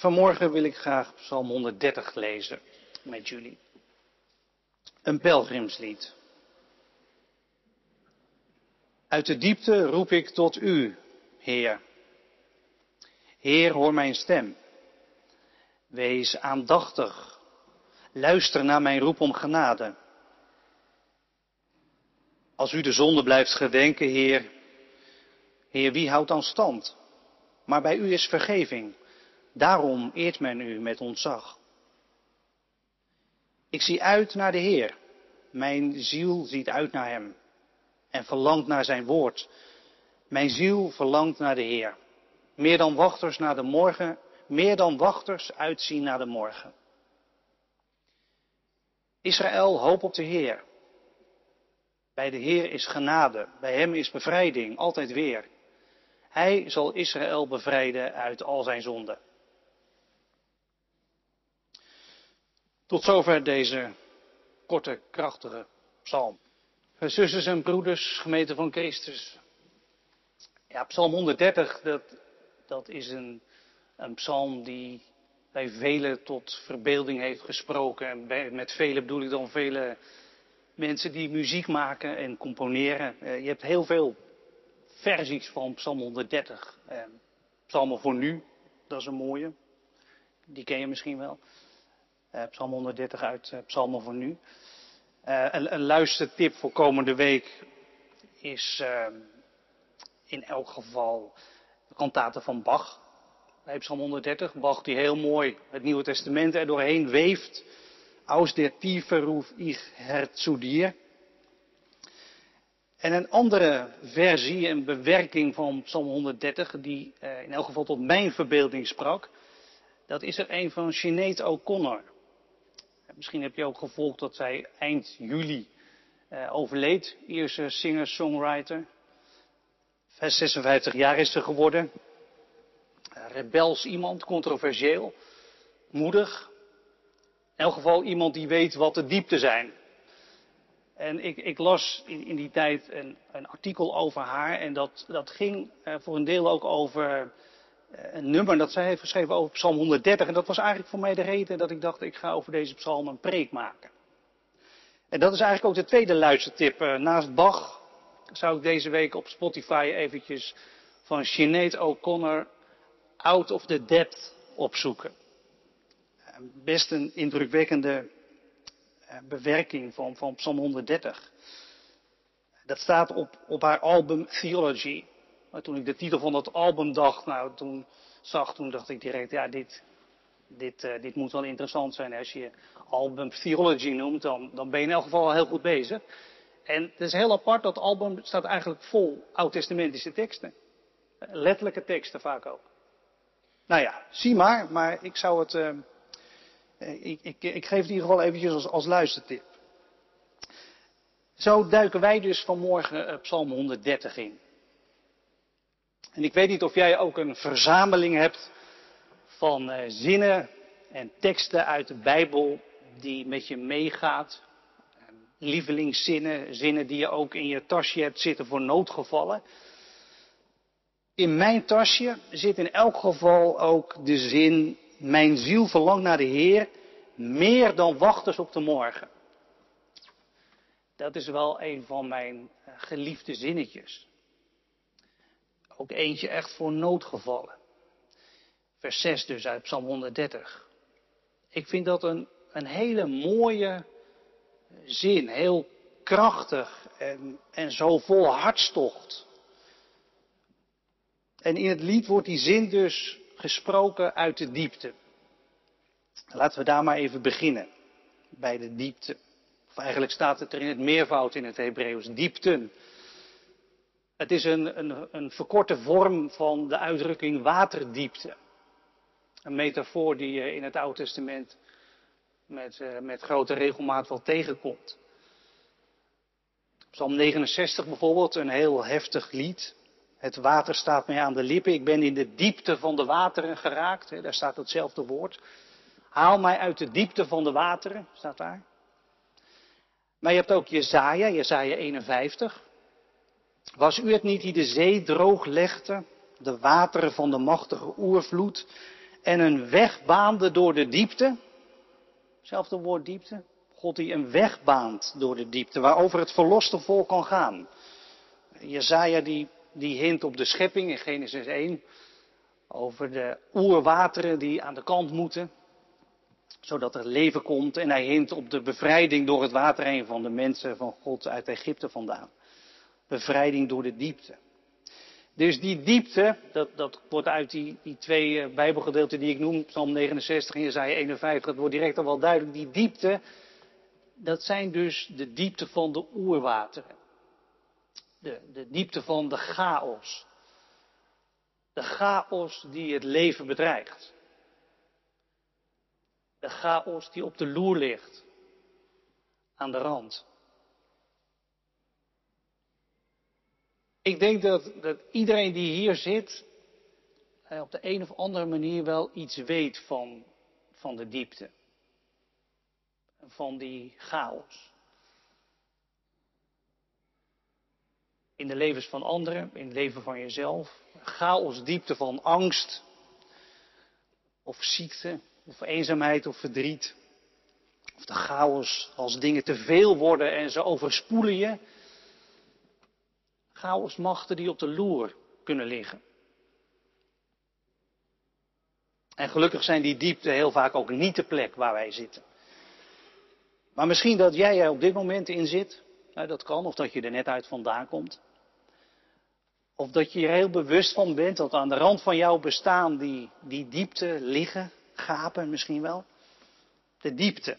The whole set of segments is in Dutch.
Vanmorgen wil ik graag Psalm 130 lezen met jullie. Een pelgrimslied. Uit de diepte roep ik tot u, Heer. Heer, hoor mijn stem. Wees aandachtig. Luister naar mijn roep om genade. Als u de zonde blijft gedenken, Heer, Heer, wie houdt dan stand? Maar bij u is vergeving. Daarom eert men u met ontzag. Ik zie uit naar de Heer. Mijn ziel ziet uit naar Hem en verlangt naar Zijn woord. Mijn ziel verlangt naar de Heer. Meer dan wachters naar de morgen, meer dan wachters uitzien naar de morgen. Israël, hoop op de Heer. Bij de Heer is genade, bij Hem is bevrijding, altijd weer. Hij zal Israël bevrijden uit al zijn zonden. Tot zover deze korte, krachtige psalm. Zusters en broeders, gemeente van Christus. Ja, psalm 130, dat, dat is een, een psalm die bij velen tot verbeelding heeft gesproken. En bij, met velen bedoel ik dan vele mensen die muziek maken en componeren. Eh, je hebt heel veel versies van Psalm 130. Eh, psalmen voor nu, dat is een mooie. Die ken je misschien wel. Uh, Psalm 130 uit uh, Psalmen voor nu. Uh, een, een, luistertip voor komende week is in elk geval de kantaten van Bach. Bij Psalm 130. Bach die heel mooi het Nieuwe Testament er doorheen weeft. Aus der Tiefe ich Herr zu dir. En een andere versie en bewerking van Psalm 130, die in elk geval tot mijn verbeelding sprak, dat is er een van Sinead O'Connor. Misschien heb je ook gevolgd dat zij eind juli uh, overleed, Ierse singer-songwriter. 56 jaar is ze geworden. Rebels iemand, controversieel, moedig. In elk geval iemand die weet wat de diepte zijn. En ik, ik las in, die tijd een, een, artikel over haar en dat, dat ging uh, voor een deel ook over een nummer dat zij heeft geschreven over Psalm 130. En dat was eigenlijk voor mij de reden dat ik dacht ik ga over deze psalm een preek maken. En dat is eigenlijk ook de tweede luistertip. Uh, naast Bach zou ik deze week op Spotify eventjes van Sinead O'Connor Out of the Depth opzoeken. Best een indrukwekkende bewerking van, van Psalm 130. Dat staat op, op haar album Theology. Maar toen ik de titel van dat album dacht, nou, toen zag, toen dacht ik direct, ja, dit, dit, uh, dit moet wel interessant zijn. Als je album Theology noemt, dan, dan ben je in elk geval al heel goed bezig. En het is heel apart, dat album staat eigenlijk vol oud-testamentische teksten. Letterlijke teksten vaak ook. Nou ja, zie maar, maar ik zou het, uh, ik, ik, ik, geef het in ieder geval eventjes als, als luistertip. Zo duiken wij dus vanmorgen Psalm 130 in. En ik weet niet of jij ook een verzameling hebt van uh, zinnen en teksten uit de Bijbel die met je meegaat. Lievelingszinnen, zinnen die je ook in je tasje hebt zitten voor noodgevallen. In mijn tasje zit in elk geval ook de zin mijn ziel verlangt naar de Heer meer dan wachters op de morgen. Dat is wel een van mijn geliefde zinnetjes. Ook eentje echt voor noodgevallen. Vers 6 dus uit Psalm 130. Ik vind dat een, een hele mooie zin, heel krachtig en, en zo vol hartstocht. En in het lied wordt die zin dus gesproken uit de diepte. Laten we daar maar even beginnen. Bij de diepte. Of eigenlijk staat het er in het meervoud in het Hebreeuws. Diepten. Het is een, een, een verkorte vorm van de uitdrukking waterdiepte. Een metafoor die je in het Oude Testament met, uh, met grote regelmaat wel tegenkomt. Psalm 69 bijvoorbeeld, een heel heftig lied. Het water staat mij aan de lippen. Ik ben in de diepte van de wateren geraakt. Daar staat hetzelfde woord. Haal mij uit de diepte van de wateren, staat daar. Maar je hebt ook Jezaja, Jezaja 51. Was u het niet die de zee droog legde, de wateren van de machtige oervloed, en een weg baande door de diepte. Zelfde woord diepte. God die een weg baant door de diepte, waarover het verloste volk kan gaan. Jezaja die, die hint op de schepping in Genesis 1, over de oerwateren die aan de kant moeten, zodat er leven komt. En hij hint op de bevrijding door het water heen van de mensen van God uit Egypte vandaan. Bevrijding door de diepte. Dus die diepte, dat, dat wordt uit die, die twee eh, Bijbelgedeelten die ik noem, Psalm 69 en Jezaja 51, dat wordt direct al wel duidelijk. Die diepte, dat zijn dus de diepte van de oerwateren. De, de diepte van de chaos. De chaos die het leven bedreigt. De chaos die op de loer ligt. Aan de rand. Ik denk dat, dat iedereen die hier zit, eh, op de een of andere manier wel iets weet van, van de diepte. Van die chaos. In de levens van anderen, in het leven van jezelf. Chaos, diepte van angst. Of ziekte, of eenzaamheid, of verdriet. Of de chaos als dingen te veel worden en ze overspoelen je chaosmachten die op de loer kunnen liggen. En gelukkig zijn die diepte heel vaak ook niet de plek waar wij zitten. Maar misschien dat jij er op dit moment in zit, dat kan, of dat je er net uit vandaan komt. Of dat je er heel bewust van bent dat aan de rand van jouw bestaan die, die diepte liggen, gapen misschien wel. De diepte.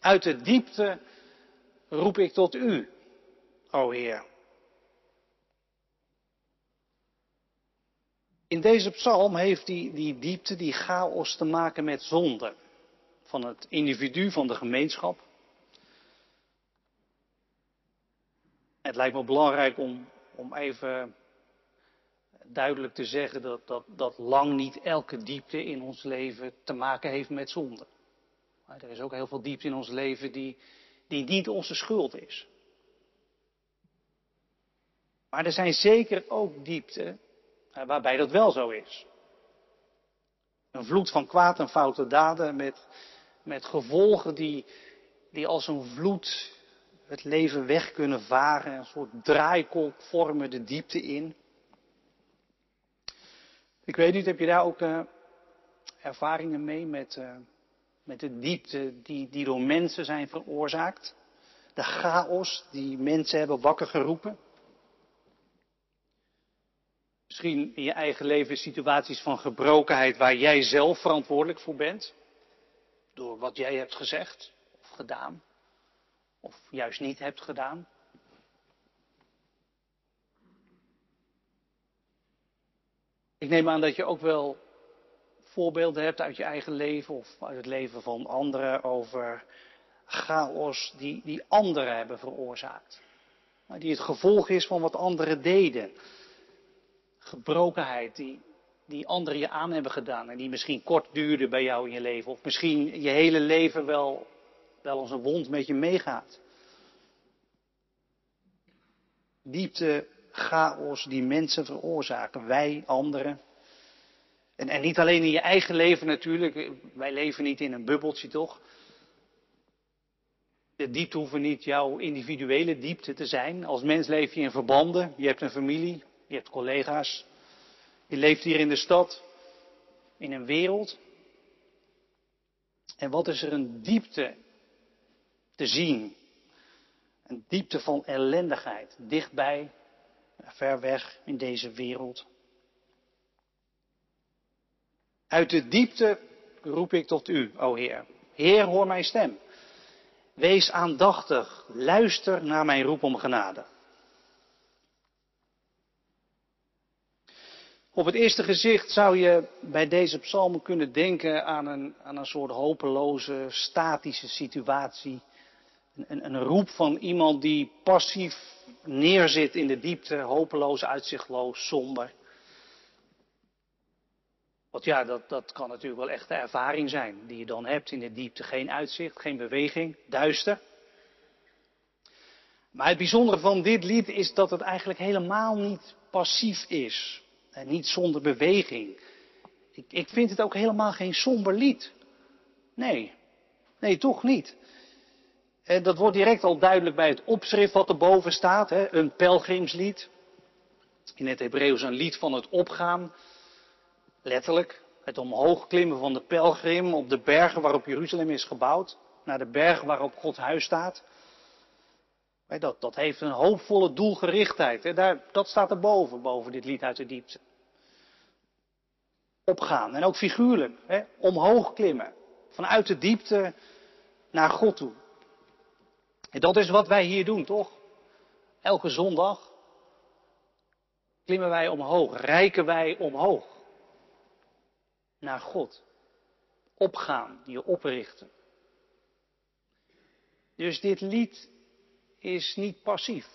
Uit de diepte roep ik tot u, o Heer. In deze psalm heeft die, die diepte, die chaos te maken met zonde. Van het individu, van de gemeenschap. Het lijkt me belangrijk om, om even duidelijk te zeggen dat, dat, dat lang niet elke diepte in ons leven te maken heeft met zonde. Maar er is ook heel veel diepte in ons leven die, die niet onze schuld is. Maar er zijn zeker ook diepten waarbij dat wel zo is. Een vloed van kwaad en foute daden met, met gevolgen die, die als een vloed het leven weg kunnen varen, een soort draaikolk vormen de diepte in. Ik weet niet, heb je daar ook uh, ervaringen mee met, uh, met de diepte die, die door mensen zijn veroorzaakt? De chaos die mensen hebben wakker geroepen? Misschien in je eigen leven situaties van gebrokenheid waar jij zelf verantwoordelijk voor bent. Door wat jij hebt gezegd of gedaan. Of juist niet hebt gedaan. Ik neem aan dat je ook wel voorbeelden hebt uit je eigen leven of uit het leven van anderen over chaos die, die anderen hebben veroorzaakt. Die het gevolg is van wat anderen deden gebrokenheid die, die anderen je aan hebben gedaan en die misschien kort duurde bij jou in je leven. Of misschien je hele leven wel, wel als een wond met je meegaat. Diepte, chaos die mensen veroorzaken, wij, anderen. En, en niet alleen in je eigen leven natuurlijk, wij leven niet in een bubbeltje toch. De diepte hoeven niet jouw individuele diepte te zijn. Als mens leef je in verbanden, je hebt een familie, je hebt collega's. Je leeft hier in de stad, in een wereld. En wat is er een diepte te zien? Een diepte van ellendigheid, dichtbij, ver weg in deze wereld. Uit de diepte roep ik tot u, o Heer. Heer, hoor mijn stem. Wees aandachtig, luister naar mijn roep om genade. Op het eerste gezicht zou je bij deze psalmen kunnen denken aan een, aan een soort hopeloze, statische situatie. Een, een, roep van iemand die passief neerzit in de diepte, hopeloos, uitzichtloos, somber. Want ja, dat, dat kan natuurlijk wel echt de ervaring zijn die je dan hebt in de diepte. Geen uitzicht, geen beweging, duister. Maar het bijzondere van dit lied is dat het eigenlijk helemaal niet passief is. En niet zonder beweging. Ik, ik vind het ook helemaal geen somber lied. Nee, nee, toch niet. En dat wordt direct al duidelijk bij het opschrift wat erboven staat, hè? een pelgrimslied. In het Hebreeuws een lied van het opgaan, letterlijk. Het omhoog klimmen van de pelgrim op de bergen waarop Jeruzalem is gebouwd, naar de berg waarop Gods huis staat. Dat, dat heeft een hoopvolle doelgerichtheid. Daar, dat staat erboven, boven dit lied uit de diepte. Opgaan en ook figuurlijk, omhoog klimmen. Vanuit de diepte naar God toe. En dat is wat wij hier doen, toch? Elke zondag klimmen wij omhoog, rijken wij omhoog. Naar God. Opgaan, je oprichten. Dus dit lied is niet passief.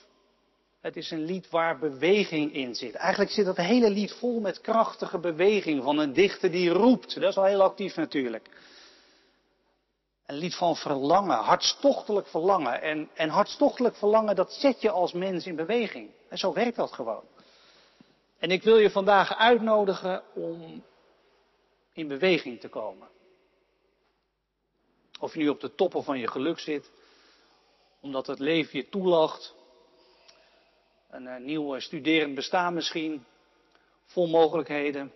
Het is een lied waar beweging in zit. Eigenlijk zit het hele lied vol met krachtige beweging van een dichter die roept. Dat is wel heel actief natuurlijk. Een lied van verlangen, hartstochtelijk verlangen. En, en hartstochtelijk verlangen, dat zet je als mens in beweging. En zo werkt dat gewoon. En ik wil je vandaag uitnodigen om in beweging te komen. Of je nu op de toppen van je geluk zit, omdat het leven je toelacht. Een, een nieuw studerend bestaan misschien, vol mogelijkheden.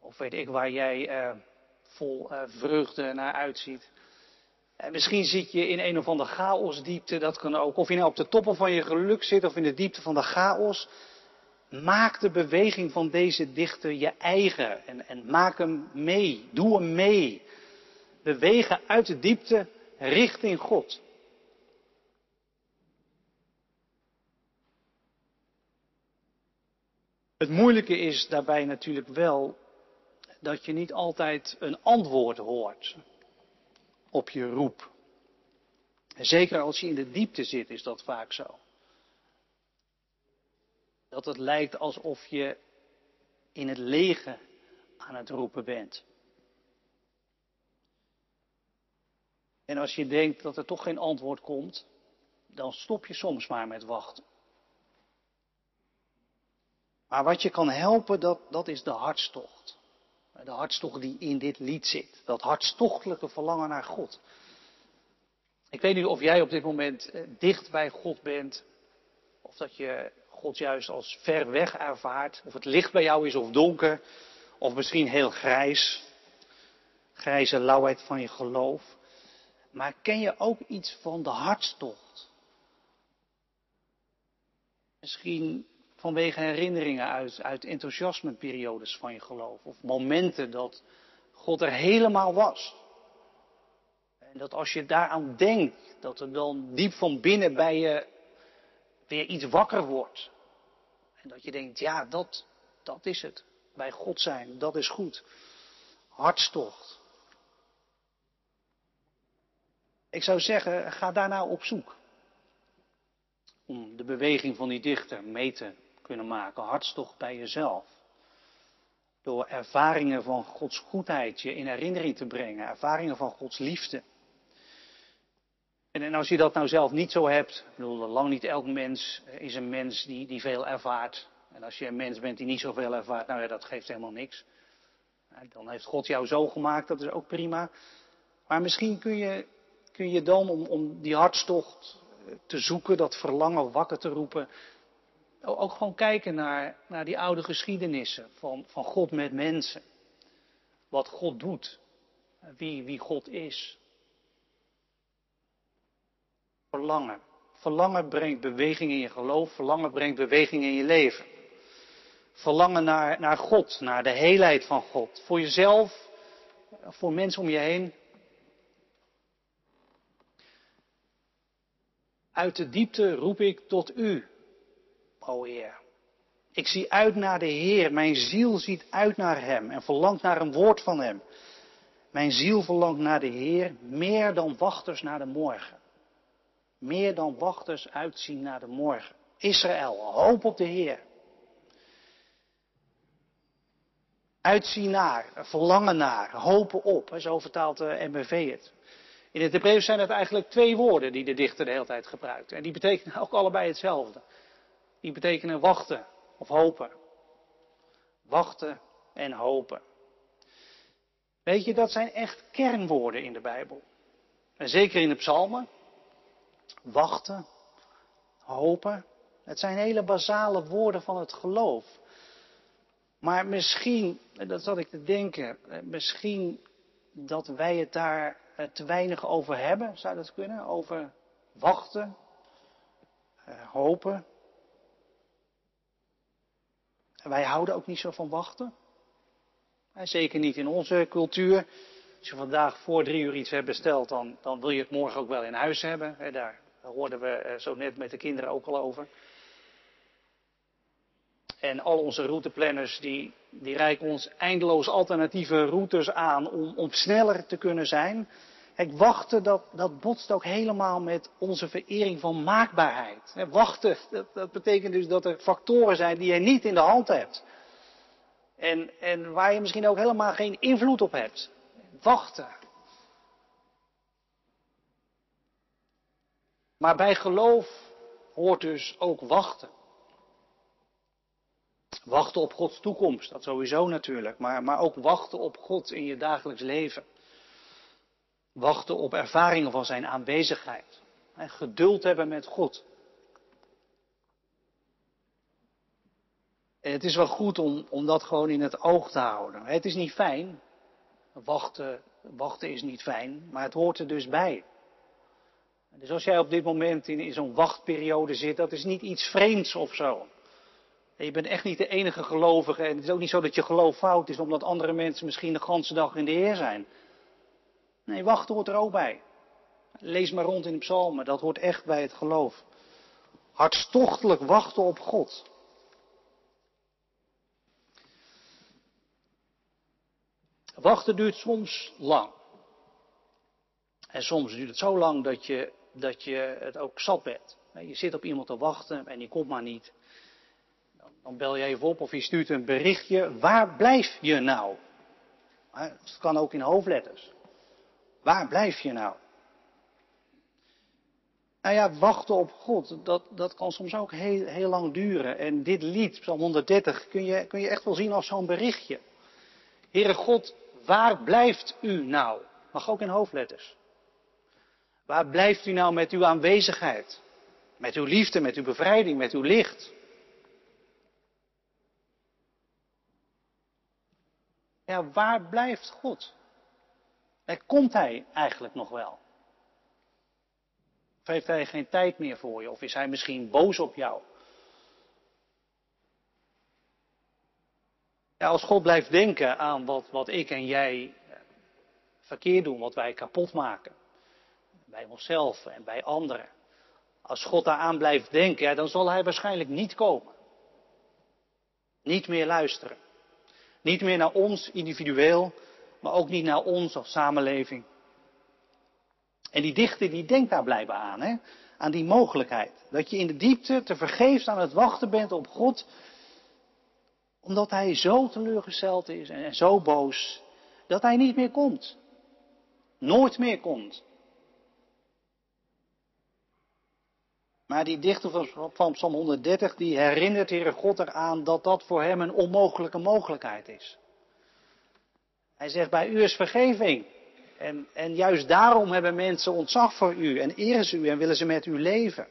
Of weet ik waar jij eh, vol eh, vreugde naar uitziet. En misschien zit je in een of andere chaosdiepte, dat kan ook. Of je nou op de toppen van je geluk zit of in de diepte van de chaos. Maak de beweging van deze dichter je eigen en, en maak hem mee. Doe hem mee. Bewegen uit de diepte richting God. Het moeilijke is daarbij natuurlijk wel dat je niet altijd een antwoord hoort op je roep. En zeker als je in de diepte zit, is dat vaak zo. Dat het lijkt alsof je in het lege aan het roepen bent. En als je denkt dat er toch geen antwoord komt, dan stop je soms maar met wachten. Maar wat je kan helpen, dat, dat is de hartstocht. De hartstocht die in dit lied zit. Dat hartstochtelijke verlangen naar God. Ik weet niet of jij op dit moment eh, dicht bij God bent. Of dat je God juist als ver weg ervaart. Of het licht bij jou is of donker. Of misschien heel grijs. Grijze lauwheid van je geloof. Maar ken je ook iets van de hartstocht? Misschien vanwege herinneringen uit, uit enthousiasmeperiodes van je geloof. Of momenten dat God er helemaal was. En dat als je daaraan denkt, dat er dan diep van binnen bij je weer iets wakker wordt. En dat je denkt, ja, dat, dat is het. Bij God zijn, dat is goed. Hartstocht. Ik zou zeggen, ga daarna op zoek. Om de beweging van die dichter mee te kunnen maken. Hartstocht bij jezelf. Door ervaringen van Gods goedheid je in herinnering te brengen. Ervaringen van Gods liefde. En, als je dat nou zelf niet zo hebt, ik bedoel, lang niet elk mens is een mens die, die veel ervaart. En als je een mens bent die niet zoveel ervaart, nou ja, dat geeft helemaal niks. Dan heeft God jou zo gemaakt, dat is ook prima. Maar misschien kun je, kun je dan, om, om die hartstocht te zoeken, dat verlangen wakker te roepen, ook gewoon kijken naar, naar die oude geschiedenissen van, van God met mensen. Wat God doet. Wie, wie God is. Verlangen. Verlangen brengt beweging in je geloof. Verlangen brengt beweging in je leven. Verlangen naar, naar God, naar de heelheid van God. Voor jezelf, voor mensen om je heen. Uit de diepte roep ik tot u, o Heer. Ik zie uit naar de Heer. Mijn ziel ziet uit naar Hem en verlangt naar een woord van Hem. Mijn ziel verlangt naar de Heer meer dan wachters naar de morgen. Meer dan wachters uitzien naar de morgen. Israël, hoop op de Heer. Uitzien naar, verlangen naar, hopen op. Zo vertaalt de MBV het. In het Hebreeuws zijn het eigenlijk twee woorden die de dichter de hele tijd gebruikt. En die betekenen ook allebei hetzelfde. Die betekenen wachten of hopen. Wachten en hopen. Weet je, dat zijn echt kernwoorden in de Bijbel. En zeker in de psalmen. Wachten, hopen. Het zijn hele basale woorden van het geloof. Maar misschien, dat zat ik te denken, misschien dat wij het daar eh, te weinig over hebben, zou dat kunnen? Over wachten, eh, hopen. Wij houden ook niet zo van wachten. Zeker niet in onze cultuur. Als je vandaag voor drie uur iets hebt besteld, dan, dan wil je het morgen ook wel in huis hebben. Daar, hoorden we eh, zo net met de kinderen ook al over. En al onze routeplanners die, die reiken ons eindeloos alternatieve routes aan om, om sneller te kunnen zijn. Kijk, wachten, dat, dat botst ook helemaal met onze verering van maakbaarheid. wachten, dat, dat betekent dus dat er factoren zijn die je niet in de hand hebt. En, en waar je misschien ook helemaal geen invloed op hebt. Wachten. Maar bij geloof hoort dus ook wachten. Wachten op Gods toekomst, dat sowieso natuurlijk, maar, maar ook wachten op God in je dagelijks leven. Wachten op ervaringen van zijn aanwezigheid. En geduld hebben met God. En het is wel goed om, om dat gewoon in het oog te houden. Het is niet fijn. Wachten, wachten is niet fijn, maar het hoort er dus bij. Dus als jij op dit moment in, in zo'n wachtperiode zit, dat is niet iets vreemds of zo. En je bent echt niet de enige gelovige. En het is ook niet zo dat je geloof fout is omdat andere mensen misschien de ganse dag in de Heer zijn. Nee, wachten hoort er ook bij. Lees maar rond in de psalmen, dat hoort echt bij het geloof. Hartstochtelijk wachten op God. Wachten duurt soms lang. En soms duurt het zo lang dat je, dat je het ook zat bent. Je zit op iemand te wachten en die komt maar niet. Dan bel je even op of je stuurt een berichtje. Waar blijf je nou? Dat kan ook in hoofdletters. Waar blijf je nou? Nou ja, wachten op God, dat, dat kan soms ook heel, heel lang duren. En dit lied, Psalm 130, kun je, kun je echt wel zien als zo'n berichtje. Heere God, waar blijft u nou? Mag ook in hoofdletters. Waar blijft u nou met uw aanwezigheid? Met uw liefde, met uw bevrijding, met uw licht? Ja, waar blijft God? En komt Hij eigenlijk nog wel? Of heeft Hij geen tijd meer voor je? Of is Hij misschien boos op jou? Als God blijft denken aan wat, wat ik en jij eh, verkeerd doen, wat wij kapot maken, bij onszelf en bij anderen. Als God daaraan blijft denken, dan zal Hij waarschijnlijk niet komen. Niet meer luisteren. Niet meer naar ons individueel, maar ook niet naar ons als samenleving. En die dichter die denkt daar blijkbaar aan, hè? aan die mogelijkheid. Dat je in de diepte te vergeefs aan het wachten bent op God, omdat hij zo teleurgesteld is en zo boos, dat hij niet meer komt. Nooit meer komt. Maar die dichter van Psalm 130, die herinnert Heere God eraan dat dat voor hem een onmogelijke mogelijkheid is. Hij zegt, bij u is vergeving. En, en juist daarom hebben mensen ontzag voor u en eren ze u en willen ze met u leven.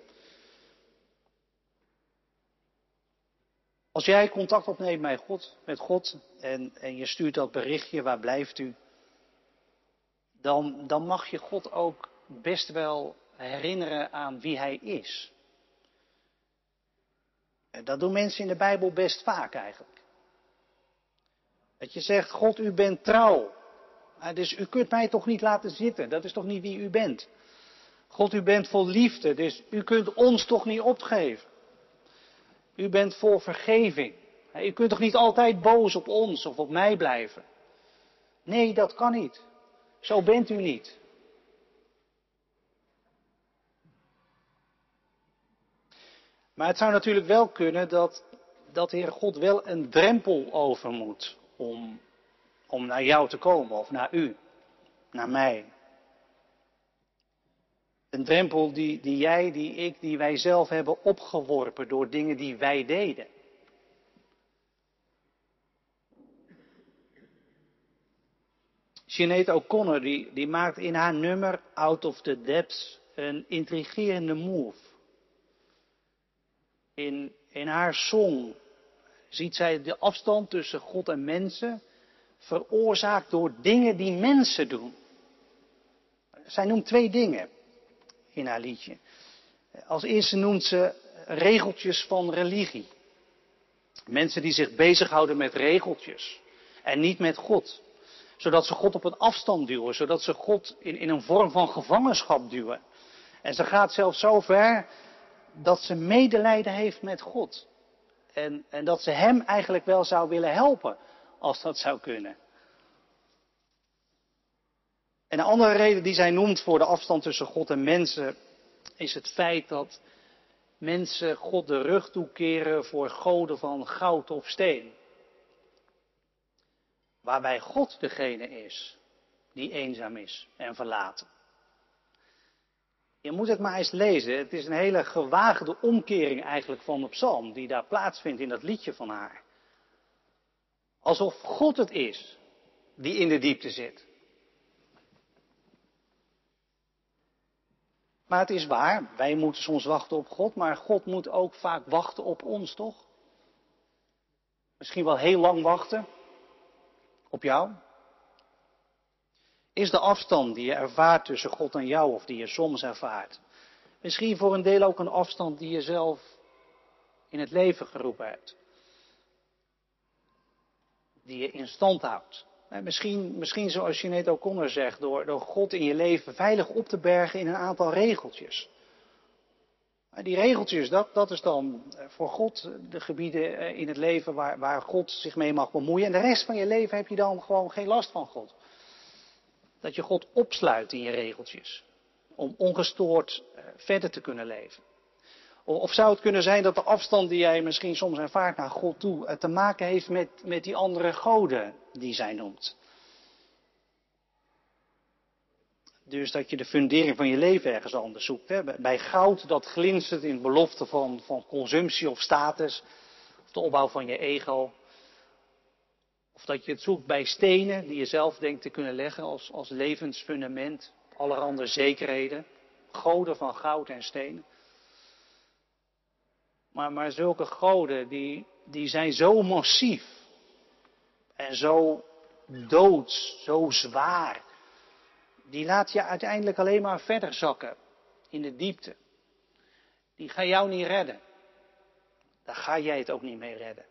Als jij contact opneemt met God, met God en, en je stuurt dat berichtje, waar blijft u? Dan, dan mag je God ook best wel herinneren aan wie Hij is. Dat doen mensen in de Bijbel best vaak eigenlijk. Dat je zegt, God, u bent trouw. Dus u kunt mij toch niet laten zitten. Dat is toch niet wie u bent. God, u bent vol liefde, dus u kunt ons toch niet opgeven. U bent vol vergeving. U kunt toch niet altijd boos op ons of op mij blijven? Nee, dat kan niet. Zo bent u niet. Maar het zou natuurlijk wel kunnen dat, dat de Heer God wel een drempel over moet om, om naar jou te komen of naar u, naar mij. Een drempel die, die jij, die ik, die wij zelf hebben opgeworpen door dingen die wij deden. Sinead O'Connor die, die maakt in haar nummer Out of the Depths een intrigerende move. In, in haar song ziet zij de afstand tussen God en mensen veroorzaakt door dingen die mensen doen. Zij noemt twee dingen in haar liedje. Als eerste noemt ze regeltjes van religie. Mensen die zich bezighouden met regeltjes en niet met God. Zodat ze God op een afstand duwen, zodat ze God in, in een vorm van gevangenschap duwen. En ze gaat zelfs zo ver dat ze medelijden heeft met God. En, en dat ze hem eigenlijk wel zou willen helpen, als dat zou kunnen. En een andere reden die zij noemt voor de afstand tussen God en mensen, is het feit dat mensen God de rug toekeren voor goden van goud of steen. Waarbij God degene is die eenzaam is en verlaten. Je moet het maar eens lezen. Het is een hele gewaagde omkering eigenlijk van de psalm die daar plaatsvindt in dat liedje van haar. Alsof God het is die in de diepte zit. Maar het is waar, wij moeten soms wachten op God, maar God moet ook vaak wachten op ons, toch? Misschien wel heel lang wachten op jou. Is de afstand die je ervaart tussen God en jou, of die je soms ervaart, misschien voor een deel ook een afstand die je zelf in het leven geroepen hebt? Die je in stand houdt. Misschien, misschien zoals Jeanette O'Connor zegt, door, door God in je leven veilig op te bergen in een aantal regeltjes. Die regeltjes, dat, dat is dan eh, voor God de gebieden eh, in het leven waar, waar God zich mee mag bemoeien. En de rest van je leven heb je dan gewoon geen last van God. Dat je God opsluit in je regeltjes. Om ongestoord eh, verder te kunnen leven. Of zou het kunnen zijn dat de afstand die jij misschien soms ervaart naar God toe te maken heeft met, met die andere goden die zij noemt? Dus dat je de fundering van je leven ergens anders zoekt. Hè? Bij goud dat glinstert in belofte van, van consumptie of status. Of de opbouw van je ego. Of dat je het zoekt bij stenen die je zelf denkt te kunnen leggen als, als levensfundament. Allerhande zekerheden. Goden van goud en steen. Maar, maar zulke goden, die, die zijn zo massief. En zo doods, zo zwaar. Die laat je uiteindelijk alleen maar verder zakken in de diepte. Die gaan jou niet redden. Daar ga jij het ook niet mee redden.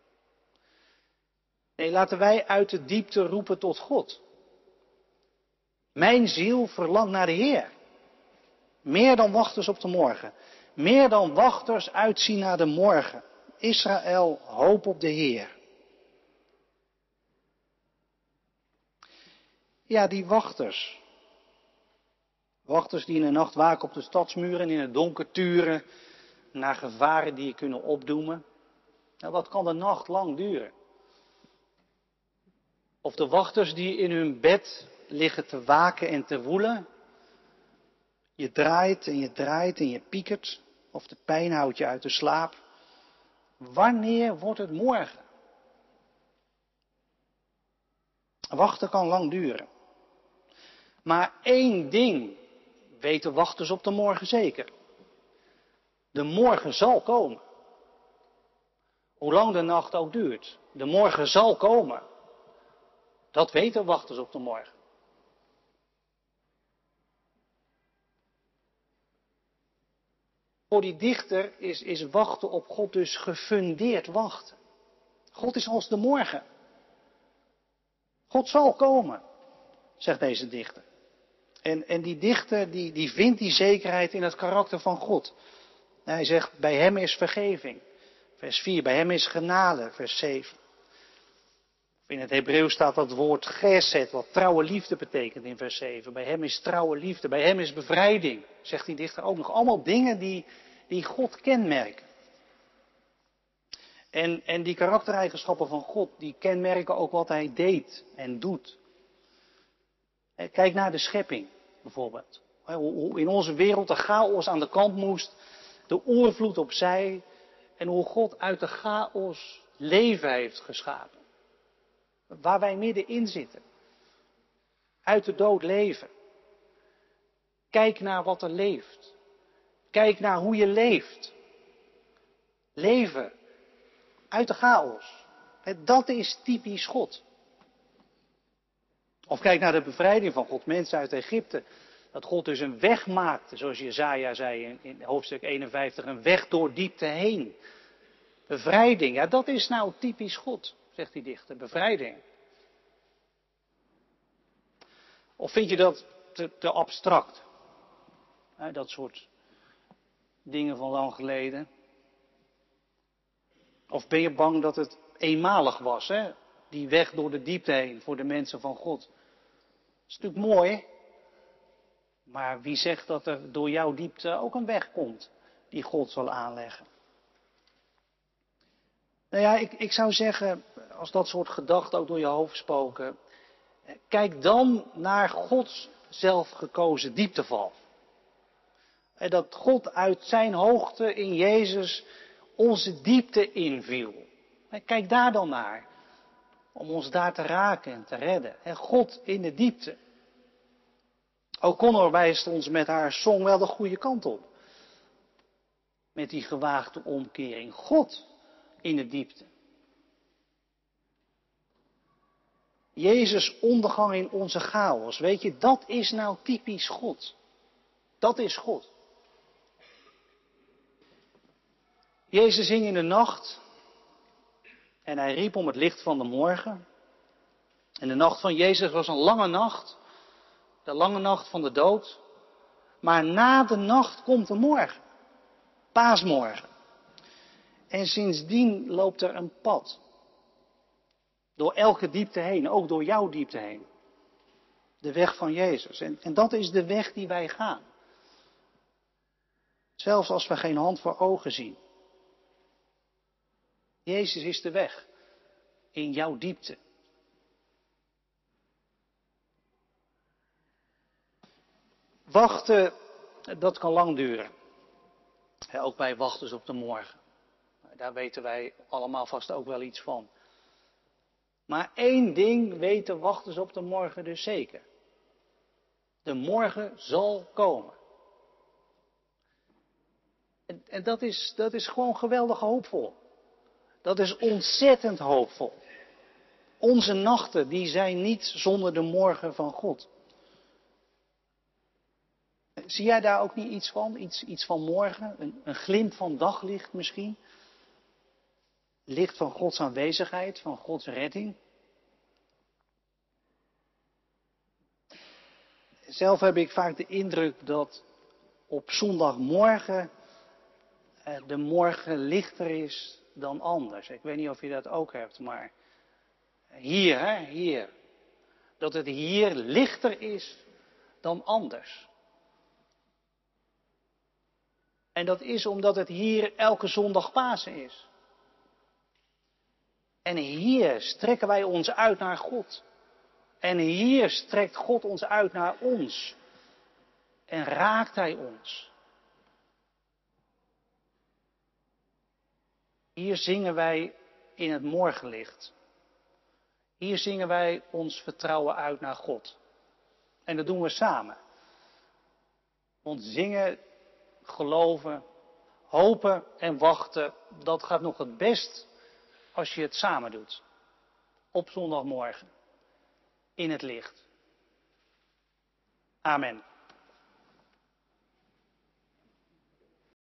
Nee, laten wij uit de diepte roepen tot God. Mijn ziel verlangt naar de Heer. Meer dan wachters op de morgen. Meer dan wachters uitzien naar de morgen. Israël, hoop op de Heer. Ja, die wachters. Wachters die in de nacht waken op de stadsmuren en in het donker turen naar gevaren die je kunnen opdoemen. Nou, wat kan de nacht lang duren? Of de wachters die in hun bed liggen te waken en te woelen. Je draait en je draait en je piekert. Of de pijn houdt je uit de slaap. Wanneer wordt het morgen? Wachten kan lang duren. Maar één ding weten wachters op de morgen zeker. De morgen zal komen. Hoe lang de nacht ook duurt. De morgen zal komen. Dat weten wachters op de morgen. Voor die dichter is, is wachten op God dus gefundeerd wachten. God is als de morgen. God zal komen, zegt deze dichter. En, en die dichter die, die vindt die zekerheid in het karakter van God. Hij zegt, bij hem is vergeving. Vers 4, bij hem is genade, vers 7. In het Hebreeuws staat dat woord geset, wat trouwe liefde betekent in vers 7. Bij hem is trouwe liefde, bij hem is bevrijding, zegt die dichter ook nog. Allemaal dingen die, die God kenmerken. En, en die karaktereigenschappen van God, die kenmerken ook wat hij deed en doet. Kijk naar de schepping bijvoorbeeld. Hoe in onze wereld de chaos aan de kant moest, de oervloed opzij en hoe God uit de chaos leven heeft geschapen waar wij middenin zitten. uit de dood leven. Kijk naar wat er leeft. Kijk naar hoe je leeft. Leven uit de chaos. Dat is typisch God. Of kijk naar de bevrijding van God, mensen uit Egypte. Dat God dus een weg maakte, zoals Jezaja zei in, hoofdstuk 51, een weg door diepte heen. Bevrijding, ja dat is nou typisch God, zegt die dichter, bevrijding. Of vind je dat te, te abstract? dat soort dingen van lang geleden. Of ben je bang dat het eenmalig was, hè? die weg door de diepte heen voor de mensen van God? Dat is natuurlijk mooi, maar wie zegt dat er door jouw diepte ook een weg komt die God zal aanleggen? Nou ja, ik, ik zou zeggen, als dat soort gedachten ook door je hoofd spoken, kijk dan naar Gods zelfgekozen diepteval. Dat God uit zijn hoogte in Jezus onze diepte inviel. Kijk daar dan naar. Om ons daar te raken en te redden. God in de diepte. Ook Connor wijst ons met haar song wel de goede kant op. Met die gewaagde omkering. God in de diepte. Jezus ondergang in onze chaos. Weet je, dat is nou typisch God. Dat is God. Jezus hing in de nacht en hij riep om het licht van de morgen. En de nacht van Jezus was een lange nacht, de lange nacht van de dood. Maar na de nacht komt de morgen, paasmorgen. En sindsdien loopt er een pad. Door elke diepte heen, ook door jouw diepte heen. De weg van Jezus. En, en dat is de weg die wij gaan. Zelfs als we geen hand voor ogen zien. Jezus is de weg in jouw diepte. Wachten, dat kan lang duren. ook bij wachters op de morgen. Daar weten wij allemaal vast ook wel iets van. Maar één ding weten wachters op de morgen dus zeker. De morgen zal komen. En, en dat, is, dat is gewoon geweldig hoopvol. Dat is ontzettend hoopvol. Onze nachten, die zijn niet zonder de morgen van God. Zie jij daar ook niet iets van? Iets, iets van morgen? Een, een glimp van daglicht misschien? Licht van Gods aanwezigheid, van Gods redding? Zelf heb ik vaak de indruk dat op zondagmorgen eh, de morgen lichter is dan anders. Ik weet niet of je dat ook hebt, maar hier, hè, hier. Dat het hier lichter is dan anders. En dat is omdat het hier elke zondag Pasen is. En hier strekken wij ons uit naar God. En hier strekt God ons uit naar ons. En raakt Hij ons. Hier zingen wij in het morgenlicht. Hier zingen wij ons vertrouwen uit naar God. En dat doen we samen. Want zingen, geloven, hopen en wachten, dat gaat nog het best als je het samen doet. Op zondagmorgen. In het licht. Amen.